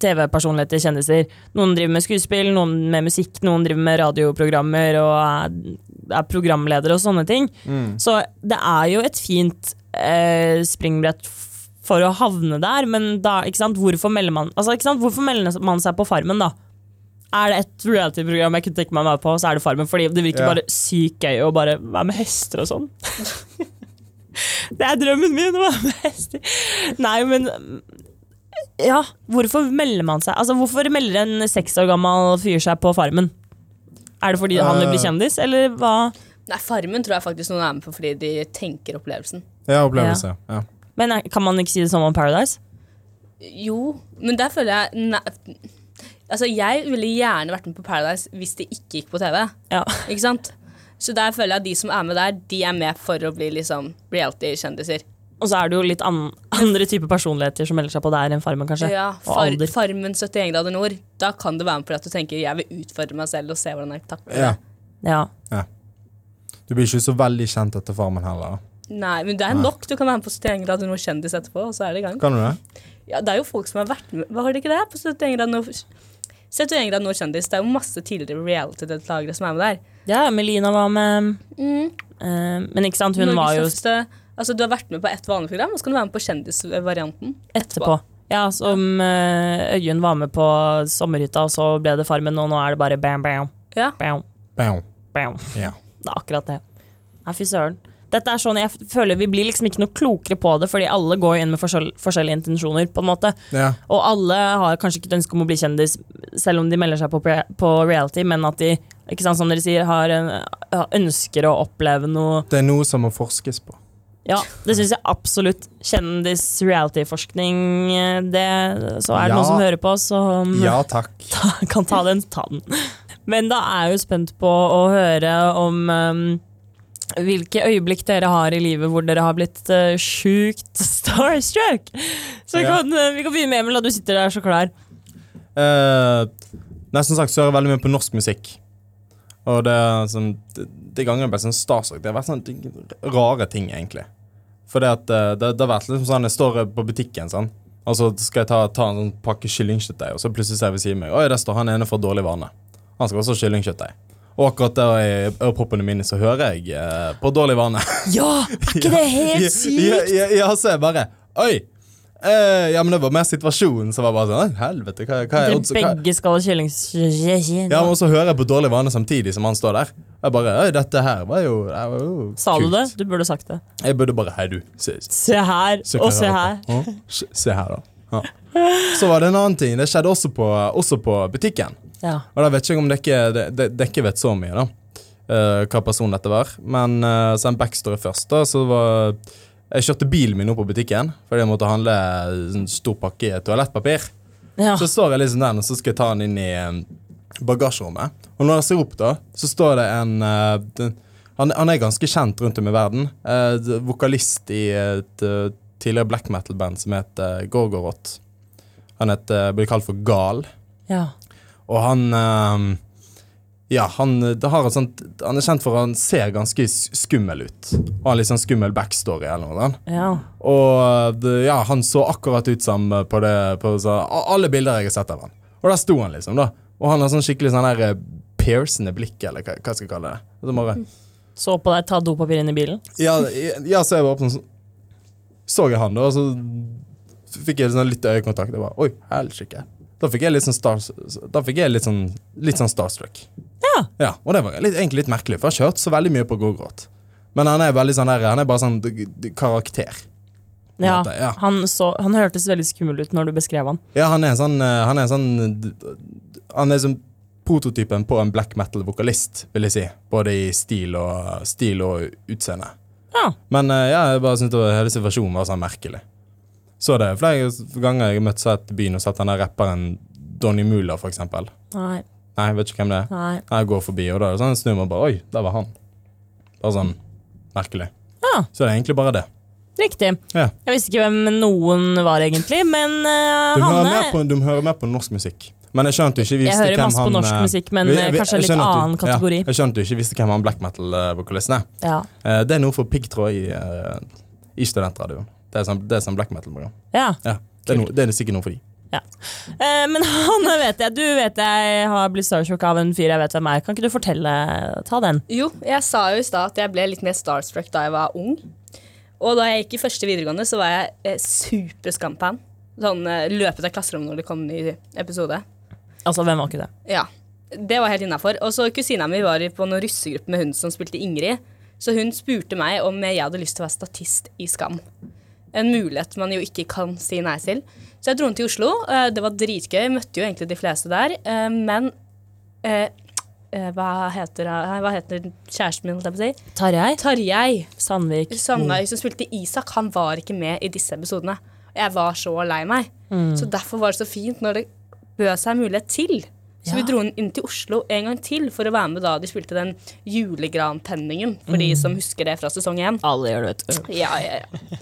TV-personligheter, kjendiser. Noen driver med skuespill, noen med musikk, noen driver med radioprogrammer og er, er programledere og sånne ting. Mm. Så det er jo et fint eh, springbrett for å havne der, men da, hvorfor melder man altså, Hvorfor melder man seg på Farmen, da? Er det et reality-program jeg kunne tenke meg med på, så er det Farmen. Fordi det virker Ja. bare sykt gøy å bare være med hester og sånn. det er drømmen min, å være med hester. Nei, men Ja, hvorfor melder man seg Altså, Hvorfor melder en seks år gammel fyr seg på Farmen? Er det fordi han vil bli Eh. kjendis, eller hva? Nei, Farmen tror jeg faktisk noen er med på fordi de tenker opplevelsen. Ja, opplevelse. Ja. Men er- kan man ikke si det samme om Paradise? Jo, men der føler jeg nei, Altså, jeg ville gjerne vært med på Paradise hvis det ikke gikk på TV. Ja. Ikke sant? Så der føler jeg at de som er med der, de er med for å bli liksom reality-kjendiser. Og så er det jo litt an andre typer personligheter som melder seg på der enn Farmen, kanskje. Ja, og far, alder. Farmen 71 grader nord. Da kan det være med på at du tenker jeg vil utfordre meg selv og se hvordan jeg takler Ja. ja. Ja. Du blir ikke så veldig kjent etter Farmen heller. Nei, men det er nok. Du kan være med på 71 grader nord kjendis etterpå, og så er det i gang. Kan du det? Ja, det er jo folk som har vært med Var det ikke det? På 71 grader nord 71 grader nord kjendis. Det er jo masse tidligere reality-deltakere som er med der. ja, Melina var med. Mm. Uh, men ikke sant, hun Norge var jo tøffeste Altså, du har vært med på ett vanlig program, og så kan du være med på kjendisvarianten etterpå. Ja, som uh, Øyunn var med på Sommerhytta, og så ble det Farmen, og nå er det bare bam, bam, Ja. bam, Bam. bam. Ja. Det er akkurat det. Nei, fy søren. Dette er sånn, Jeg føler vi blir liksom ikke noe klokere på det, fordi alle går inn med forskjell, forskjellige intensjoner. på en måte. Ja. Og alle har kanskje ikke et ønske om å bli kjendis, selv om de melder seg på, på reality, men at de ikke sant, som dere sier, har en, ønsker å oppleve noe Det er noe som må forskes på. Ja, det syns jeg absolutt. Kjendis-reality-forskning, det Så er det Ja. noen som hører på, som Ja takk. kan ta den, ta den. Men da er jeg jo spent på å høre om um, hvilke øyeblikk dere har i livet hvor dere har blitt uh, sjukt starstruck. Så vi kan, uh, vi kan begynne med Emil, da du sitter der så klar. Uh, nei, som sagt så hører jeg veldig mye på norsk musikk. Og det er sånn De, de gangene jeg ble sånn starstruck, det har vært sånne rare ting, egentlig. For det at eh, det, det har vært liksom sånn Jeg står på butikken, sånn. Og så skal jeg ta, ta en sånn pakke kyllingkjøttdeig, og så plutselig ser jeg ved siden av meg Oi, der står han ene fra Dårlig vane. Han skal også ha kyllingkjøttdeig. Og akkurat der i øreproppene mine så hører jeg eh, på Dårlig vane. Ja, er ikke det helt Ja, sykt? ja, ja, så jeg bare Oi! Eh, ja, men det var mer situasjonen som var bare sånn Helvete, hva, hva er odds- begge skal ha kylling... Ja, men så hører jeg på dårlig vane samtidig som han står der. Jeg bare Oi, dette her var jo, det var jo Sa du det? Du burde sagt det. Jeg burde bare Hei, du. Se, Se her, se og se her. Ja, Se, se her, da. Ja. Så var det en annen ting. Det skjedde også på, også på butikken. Ja. Og da vet ikke om dere, det, ikke dere vet så mye, da. Uh, hva person dette var. Men uh, så en backstory først. da, så var Jeg kjørte bilen min opp på butikken fordi jeg måtte handle en stor pakke toalettpapir. Ja. Så står jeg liksom den, og så skal jeg ta den inn i eh, bagasjerommet. Og når jeg ser opp, da, så står det en uh, den, han, han er ganske kjent rundt om i verden. Eh, vokalist i et uh, tidligere black metal-band som heter Gorgoroth. Han heter, blir kalt for Gal. ja. Og han eh, Ja, han, det har et sånt, han er kjent for at han ser ganske skummel ut. Og har litt sånn skummel backstory eller noe. ja. Og ja, han så akkurat ut som eh, på, det, på så, alle bilder jeg har sett av han. Og der sto han, liksom. da Og han har sånn skikkelig sånn der eh, piercende blikk, eller hva, hva skal jeg kalle det. Så bare, Så på deg, ta dopapir inn i bilen. ja, ja, så jeg bare opp sånn Så jeg han, da, og så fikk jeg sånn litt øyekontakt. Jeg bare, Oi, helsike. Da fikk jeg litt sånn, star, jeg litt sånn, litt sånn starstruck. Ja. Ja, og det var litt, egentlig litt merkelig, for jeg har kjørt så veldig mye på gågråt. Men han er veldig sånn der, han er bare sånn karakter. Ja, måte, ja. Han, så, han hørtes veldig skummel ut når du beskrev han. Ja, han er en sånn eh, Han er sånn Han er som prototypen på en black metal-vokalist, vil jeg si. Både i stil og, stil og utseende. Ja. Men eh, ja, jeg bare syntes hele situasjonen var sånn merkelig. Så det er flere ganger jeg har møtt seg i byen og sett den der rapperen Donny Mula, for eksempel. Nei. Nei, vet ikke hvem det er. Nei. Jeg går forbi, og da er det sånn snur meg bare Oi, der var han. Bare sånn merkelig. Ja. Så det er egentlig bare det. Riktig. Ja. Jeg visste ikke hvem noen var, egentlig, men uh, Du Hanne på, du hører mer på norsk musikk. Men jeg skjønte du han Jeg hører masse han på norsk eh, musikk, men vi- eh, vi- kanskje en litt annen du- kategori. Ja, jeg skjønte ikke visste hvem han black metal-vokalisten er. Ja. Uh, Det er noe for piggtråd i, uh, i studentradioen. Det er sånn, det er sånn black metal-program. ja. Ja, det, er no, det er sikkert noe for de. Eh, men han vet jeg, du vet jeg har blitt starstruck av en fyr jeg vet hvem er. Kan ikke du fortelle? Ta den. Jo, jeg sa jo i stad at jeg ble litt mer starstruck da jeg var ung. Og da jeg gikk i første videregående, så var jeg eh, superskampan. Sånn eh, løpet av klasserommet når det kom en ny episode. Altså, hvem var ikke det? Ja, det var helt innafor. Og så kusina mi var på noen russegruppe med hun som spilte Ingrid. Så hun spurte meg om jeg hadde lyst til å være statist i Skam. En mulighet man jo ikke kan si nei til. Så jeg dro ned til Oslo. eh, Det var dritgøy. Møtte jo egentlig de fleste der. eh, Men eh, hva heter, hva heter kjæresten min, holdt jeg på å si? Tarjei? Tarjei Sandvik? Sandvik som spilte Isak, han var ikke med i disse episodene. Jeg var så lei meg. Så derfor var det så fint når det bød seg mulighet til. Så Ja. vi dro inn til Oslo en gang til for å være med da de spilte den julegrantenningen. For de som husker det fra sesong én. Alle gjør det, vet du. Ja, ja, ja.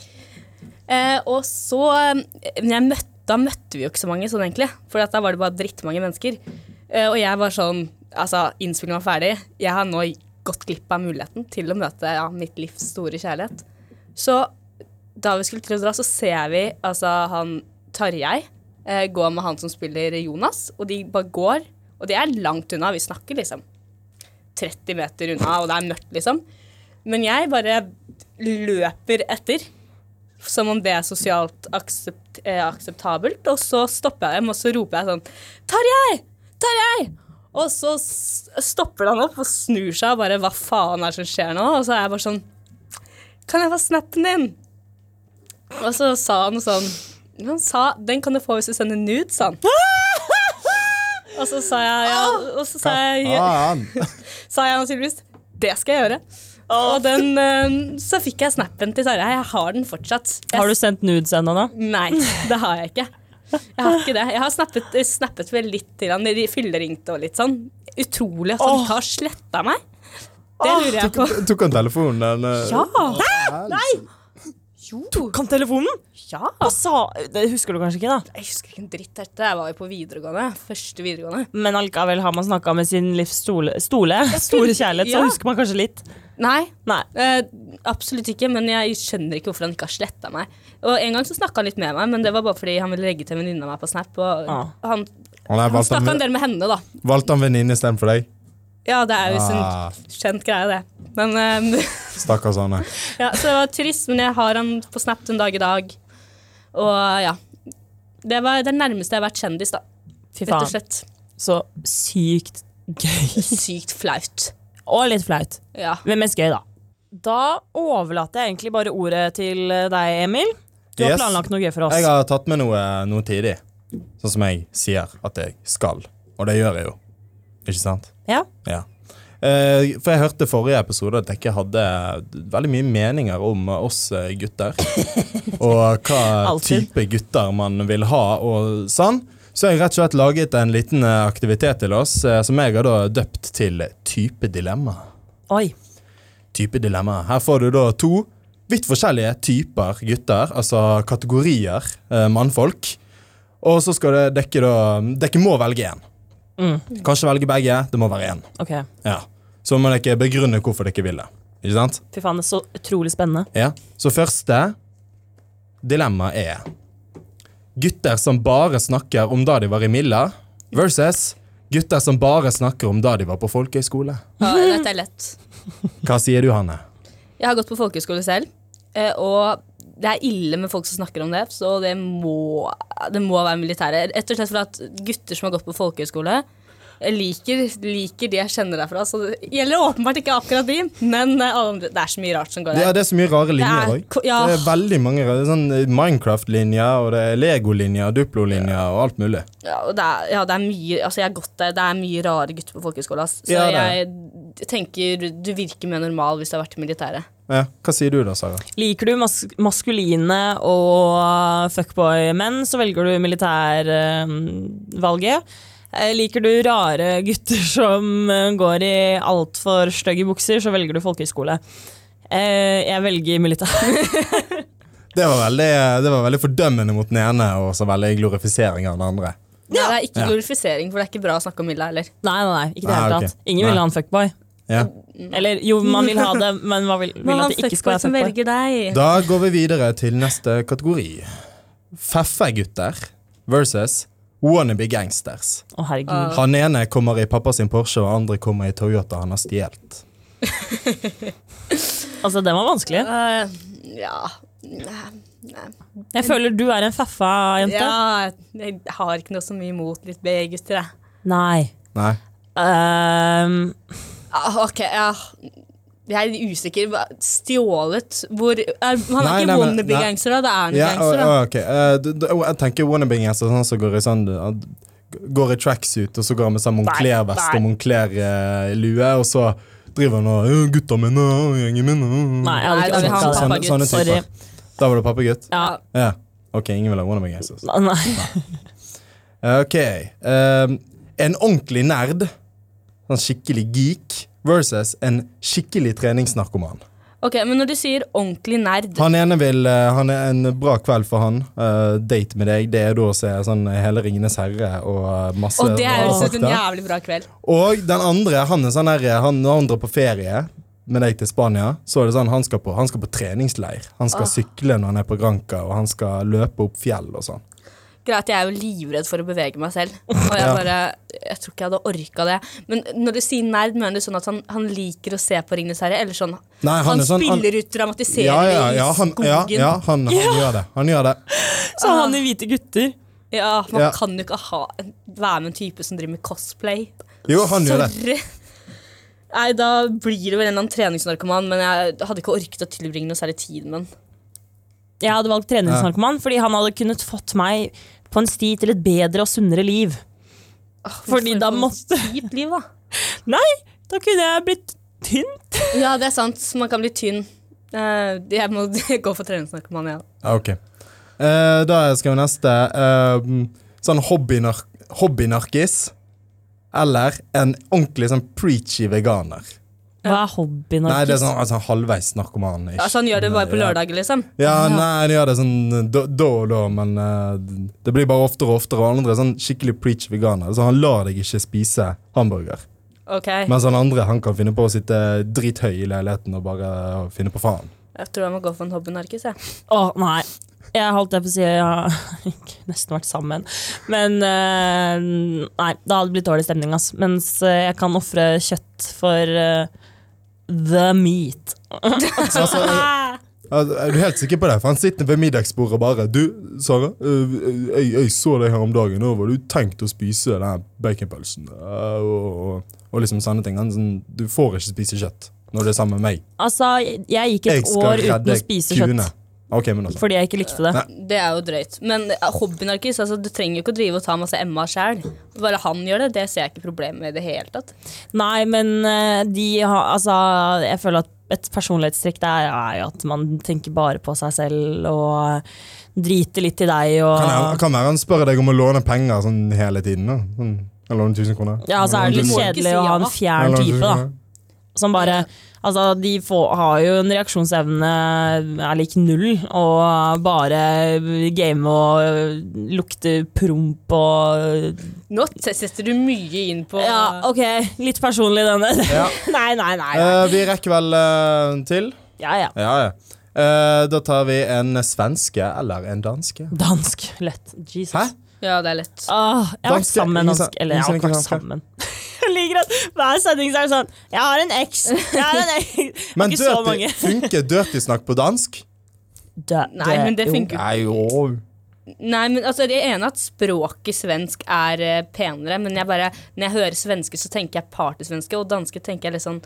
Eh, og så eh, møtte, Da møtte vi jo ikke så mange sånn, egentlig. For da var det bare drittmange mennesker. Eh, og jeg var sånn Altså, innspillingen var ferdig. Jeg har nå gått glipp av muligheten til å møte ja, mitt livs store kjærlighet. Så da vi skulle til å dra, så ser vi altså han Tarjei eh, gå med han som spiller Jonas, og de bare går. Og de er langt unna. Vi snakker liksom 30 meter unna, og det er mørkt, liksom. Men jeg bare løper etter. Som om det er sosialt aksept, eh, akseptabelt. Og så stopper jeg dem, og så roper jeg sånn Tarjei! Tarjei! Og så stopper han opp og snur seg og bare Hva faen er det som skjer nå? Og så er jeg bare sånn Kan jeg få snappen din? Og så sa han sånn Han sa Den kan du få hvis du sender nudes, sa han. Og så sa jeg ja, og så sa jeg, sa jeg naturligvis det skal jeg gjøre. Og den, eh, så fikk jeg snappen til Sara. Jeg har den fortsatt. Jeg, Har du sendt nudes ennå, da? Nei, det har jeg ikke. Jeg har ikke det. Jeg har snappet, snappet vel litt til han. De fylleringte og litt sånn. Utrolig at han ikke har sletta meg. Det lurer jeg på. Tok han telefonen? Eller? Ja! Ja! Nei! Tok han telefonen? ja. Hva sa Det husker du kanskje ikke, da? Jeg husker ikke en dritt dette. Jeg var jo på videregående. Første videregående. Men allikevel har man snakka med sin livs stole, stole store kjærlighet, så Ja. husker man kanskje litt. Nei, Nei. eh, absolutt ikke. Men jeg skjønner ikke hvorfor han ikke har sletta meg. Og En gang så snakka han litt med meg, men det var bare fordi han ville legge til en venninne av meg på Snap. Og Ah. han, Han han snakka en del med henne, da. valgte han venninne istedenfor deg? Ja, det er jo Ah. en kjent greie, det. Men um, Stakkars Anne. Ja, så det var trist, men jeg har han på Snap en dag i dag. Og ja. Det var det nærmeste jeg har vært kjendis, da. Fy Rett og faen. slett. Så sykt gøy. Sykt flaut. Og litt flaut. Ja. Men mest gøy, da. Da overlater jeg egentlig bare ordet til deg, Emil. Du har planlagt noe gøy for oss. Jeg har tatt med noe, noe tidlig. Sånn som jeg sier at jeg skal. Og det gjør jeg jo. Ikke sant? Ja? Ja. Eh, for jeg hørte forrige episode at dere hadde veldig mye meninger om oss eh, gutter. og hva type gutter man vil ha og sånn. Så jeg har rett og slett laget en liten eh, aktivitet til oss som jeg har da døpt til Type dilemma. Oi. Type dilemma. Her får du da to vidt forskjellige typer gutter, altså kategorier mannfolk. Og så skal dere, Dere må velge én. Mm. Kanskje velge begge, det må være én. Okay. Ja. Så må dere begrunne hvorfor dere vil det. Ikke sant? Fy faen, det er så utrolig spennende. Ja. Så første dilemma er gutter som bare snakker om da de var i Milla, versus gutter som bare snakker om da de var på folkehøyskole. Ja, dette er lett. Hva sier du, Hanne? Jeg har gått på folkehøyskole selv, eh, og det er ille med folk som snakker om det, så det må, det må være militære. Rett og slett for at gutter som har gått på folkehøyskole, liker, liker de jeg kjenner derfra. Så det gjelder åpenbart ikke akkurat de, men eh, andre, det er så mye rart som går Ja, det er så mye rare linjer er òg. ko- ja. Det er veldig mange rare. Sånn Minecraft-linjer, og det er Lego-linjer, Duplo-linjer og alt mulig. Ja, og det er, ja, det er mye Altså, jeg har gått der, det er mye rare gutter på folkehøyskole. Så det jeg tenker du virker mer normal hvis du har vært i militæret. Ja. Hva sier du da, Sara? Liker du mas maskuline og fuckboy-menn, så velger du militærvalget. Eh, liker du rare gutter som eh, går i altfor stygge bukser, så velger du folkehøyskole. Eh, jeg velger militær. Det var, veldig, det var veldig fordømmende mot den ene, og så veldig glorifisering av den andre. Nei, det er ikke glorifisering, for det er ikke bra å snakke om Milla heller. Nei, nei, nei, ikke det nei, okay. Ingen vil ha en fuckboy. Ja. Eller jo, man vil ha det, men man vil, vil at det ikke skal være fuckboy. Da går vi videre til neste kategori. Feffe-gutter versus wannabe gangsters. Å, herregud. Ah. Han ene kommer i pappa sin Porsche, og andre kommer i Toyota han har stjålet. Altså, den var vanskelig. Uh, ja Nei, nei. Jeg føler du er en feffa jente. Ja, jeg har ikke noe så mye imot litt B-gutter, jeg. Nei. Nei. Ehm, Ah, ok, ja. Jeg er usikker. Stjålet Hvor er, Han er ikke wannabe-gangster, da. Det er han Ja, gangster, da. Eh, jeg tenker wannabe gangster sånn som går i sånn han Går i tracksuit, og så går han med sånn Moncler-vest og Moncler-lue, og så driver han og «Øh, 'Gutta mine, gjengen min' nei, jeg hadde ikke hatt det. Sånne, sånne typer. Da var du pappagutt? Ja. Ja. Ok, ingen vil ha wannabe gangsters. Nei. Ok. Um, en ordentlig nerd, sånn skikkelig geek, versus en skikkelig treningsnarkoman. Ok, Men når du sier ordentlig nerd Han ene vil eh, Han er en bra kveld for han. Uh, date med deg, det er da å se sånn hele Ringenes herre og eh, masse Og det høres ut en jævlig bra kveld. Og den andre, han er sånn her Han drar på ferie med deg til Spania, så er det sånn han skal på, han skal på treningsleir. Han skal sykle når han er på Granca, og han skal løpe opp fjell og sånn. Greit, jeg er jo livredd for å bevege meg selv. Og jeg bare Jeg tror ikke jeg hadde orka det. Men når du sier nerd, mener du sånn at han, han liker å se på Ringenes herre? Eller sånn Nei, han Han, sånn- han- spiller ut dramatisering Ja, ja, ja, i skogen? ja, ja, han, han gjør det. Han gjør det. Så han i hvite gutter. Ja, man Ja. kan jo ikke ha, være med en type som driver med cosplay. Jo, han gjør det. Nei, da blir det vel en eller annen treningsnarkoman, men jeg hadde ikke orket å tilbringe noe særlig tid med den. Jeg hadde valgt treningsnarkoman fordi han hadde kunnet fått meg på en sti til et bedre og sunnere liv. Fordi da måtte Kjipt liv, da. Nei, da kunne jeg blitt tynn. Ja, det er sant. Man kan bli tynn. Eh, jeg må gå for treningsnarkoman, ja. Ja, Ok. Eh, da skal vi neste. eh, sånn hobbynarkis hobby Eller en ordentlig sånn preachy veganer. Hva er hobbyen Nei, det er sånn altså, halvveis narkoman. Ikke. Altså, han gjør det bare på lørdager, liksom. Ja, nei, han gjør det sånn da og da, men uh, det blir bare oftere og oftere. Og andre er sånn skikkelig preach veganer. Så han lar deg ikke spise hamburger. Ok, Mens han andre han kan finne på å sitte drithøy i leiligheten og bare finne på faen. Jeg tror jeg må gå for en hobbynarkis, jeg. Å, nei. Jeg holdt jeg på å si Jeg har nesten vært sammen. Men uh, Nei, da hadde det blitt dårlig stemning. Ass. Mens eh, jeg kan ofre kjøtt for eh, the meat. Altså, altså, er du helt sikker på det? For han sitter ved middagsbordet og bare Du, Sara, øh, jeg, jeg så deg her om dagen. Nå var du tenkt å spise den baconpølsen. øh, Og, og, og liksom sånne ting. Sånn, du får ikke spise kjøtt når det er sammen med meg. Altså, jeg, gikk et Jeg år uten å spise kjøtt. Ok, men altså. fordi jeg ikke likte det. Nei. Det er jo drøyt. Men hobbynarkis, altså, du trenger jo ikke å drive og ta masse Emma sjæl. Bare han gjør det, det ser jeg ikke problemet med i det hele tatt. Nei, men eh, de har Altså, jeg føler at et personlighetstrekk der er jo at man tenker bare på seg selv og driter litt i deg og Kan, jeg, kan være han spør deg om å låne penger sånn hele tiden? da? Sånn, jeg låner 1000 kroner. Ja, så er det litt kjedelig å ha en fjern type, da. Som bare Altså, de får, har jo en reaksjonsevne er lik null, og bare game og lukte promp og Nå setter du mye inn på Ja, OK, litt personlig denne. Ja. nei, nei, nei. Uh, vi rekker vel uh, til. Ja, ja. Ja, ja. Uh, da tar vi en svenske eller en danske. Dansk. Lett. Jesus. Hæ? Ja, det er lett. Åh, jeg har vært sammen med en dansk. Eller jeg har ikke vært sammen. Jeg liker at hver sending så er det sånn Jeg har en eks. Jeg har en eks. Men ikke så dirty, mange. funker dirty-snakk på dansk? Dø, Nei, men det jo. funker Nei, jo. Nei, men altså, Jeg er enig at språket svensk er eh, penere, men jeg bare, når jeg hører svenske, så tenker jeg partysvenske, og danske tenker jeg litt sånn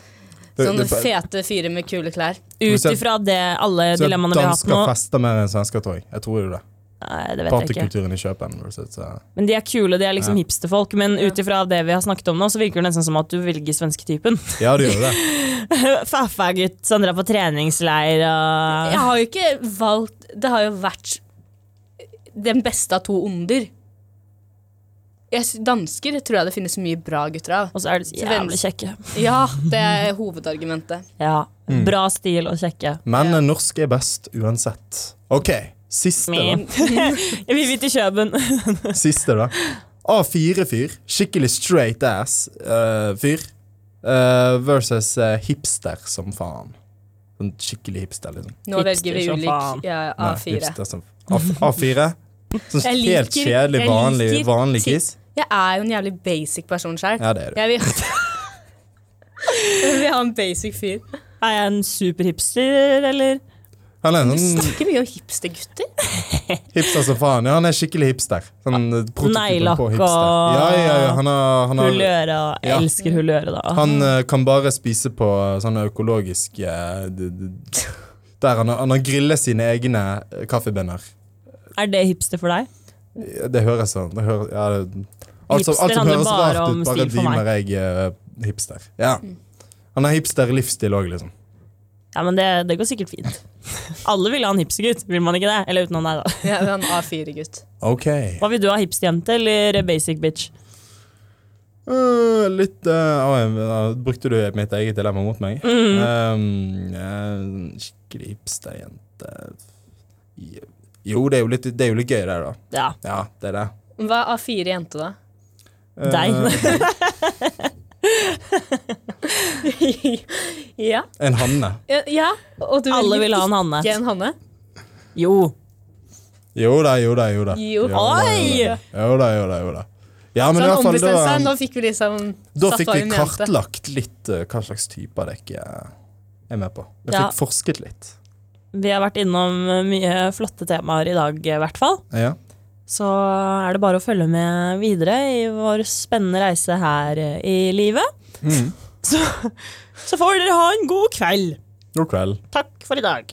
Det- Sånne det- fete fyrer med kule klær. Ut ifra det alle Så dilemmaene vi har hatt dansker nå fester mer enn svensker, tror jeg. Jeg tror jo det. Nei, det vet jeg ikke. I Kjøpen versus eh, Men de er kule, de er liksom Ja. hipsterfolk. Men ut ifra det vi har snakket om nå, så virker det nesten som at du velger svensketypen. Ja, det gjør det. Faffa-gutt som drar på treningsleir og Jeg har jo ikke valgt Det har jo vært den beste av to onder. Jeg, dansker tror jeg det finnes mye bra gutter av. Og så er de så jævlig kjekke. Ja, det er hovedargumentet. Ja, Mm. Bra stil og kjekke. Men norsk er best uansett. OK, siste, da. jeg Vi vil til Kjøben. Siste, da. A4-fyr. Skikkelig straight ass-fyr. versus uh, hipster som faen. Sånn skikkelig hipster, liksom. Nå Hipster velger vi ulik ja, A4. hipster som A- A4. Sånn helt kjedelig, vanlig, vanlig kiss. Jeg er jo en jævlig basic person sjøl. Ja, det er du. Jeg vil Jeg vil ha en basic fyr. Er jeg en superhipster, eller? Sånn snakker mye om hipstergutter. hipster som faen. Ja, han er skikkelig hipster. Sånn eh, Neglelakk og- Ja, ja, ja. Han, har, han, har, øret. Jeg Ja. elsker øret, da. han uh, kan bare spise på sånne økologiske eh, d- Der han, han har grillet sine egne eh, kaffebønner. Er det hipster for deg? Det høres sånn det høres, ja, det, alt, som, Hipster alt som høres rart ut, bare deemer jeg uh, hipster. Ja. Han har hipster-livsstil òg, liksom. Ja, men det, det går sikkert fint. Alle vil ha en hipstergutt, vil man ikke det? Eller utenom deg, da. Jeg vil ha en A4-gutt. OK. Hva vil du ha, hipsterjente eller basic bitch? Uh, litt uh, uh, Brukte du mitt eget dilemma mot meg? Mm. Um, eh, skikkelig hipsterjente Jo, det er jo, litt, det er jo litt gøy, det, da. Ja, Ja, det er det. Hva er A4 jente, da? Deg. ja. en hanne. ja. ja. Og du Alle vil ha en Hanne. Ikke en Hanne? Jo. Jo da, jo da, jo da. Jo. Oi! Jo da, jo da, jo da. Ja, men i hvert fall da, seg. da fikk vi liksom Da fikk vi kartlagt litt uh, hva slags typer dere er med på. Vi Ja. fikk forsket litt. Vi har vært innom mye flotte temaer i dag, i hvert fall. Ja. Så er det bare å følge med videre i vår spennende reise her eh, i livet. Mm. Så, så får dere ha en god kveld. God kveld. Takk for i dag.